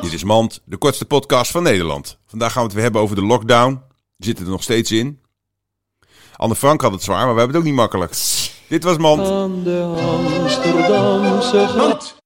Dit is Mand, de kortste podcast van Nederland. Vandaag gaan we het weer hebben over de lockdown. We zitten er nog steeds in. Anne Frank had het zwaar, maar we hebben het ook niet makkelijk. Dit was Mand. aan de Amsterdamse gracht.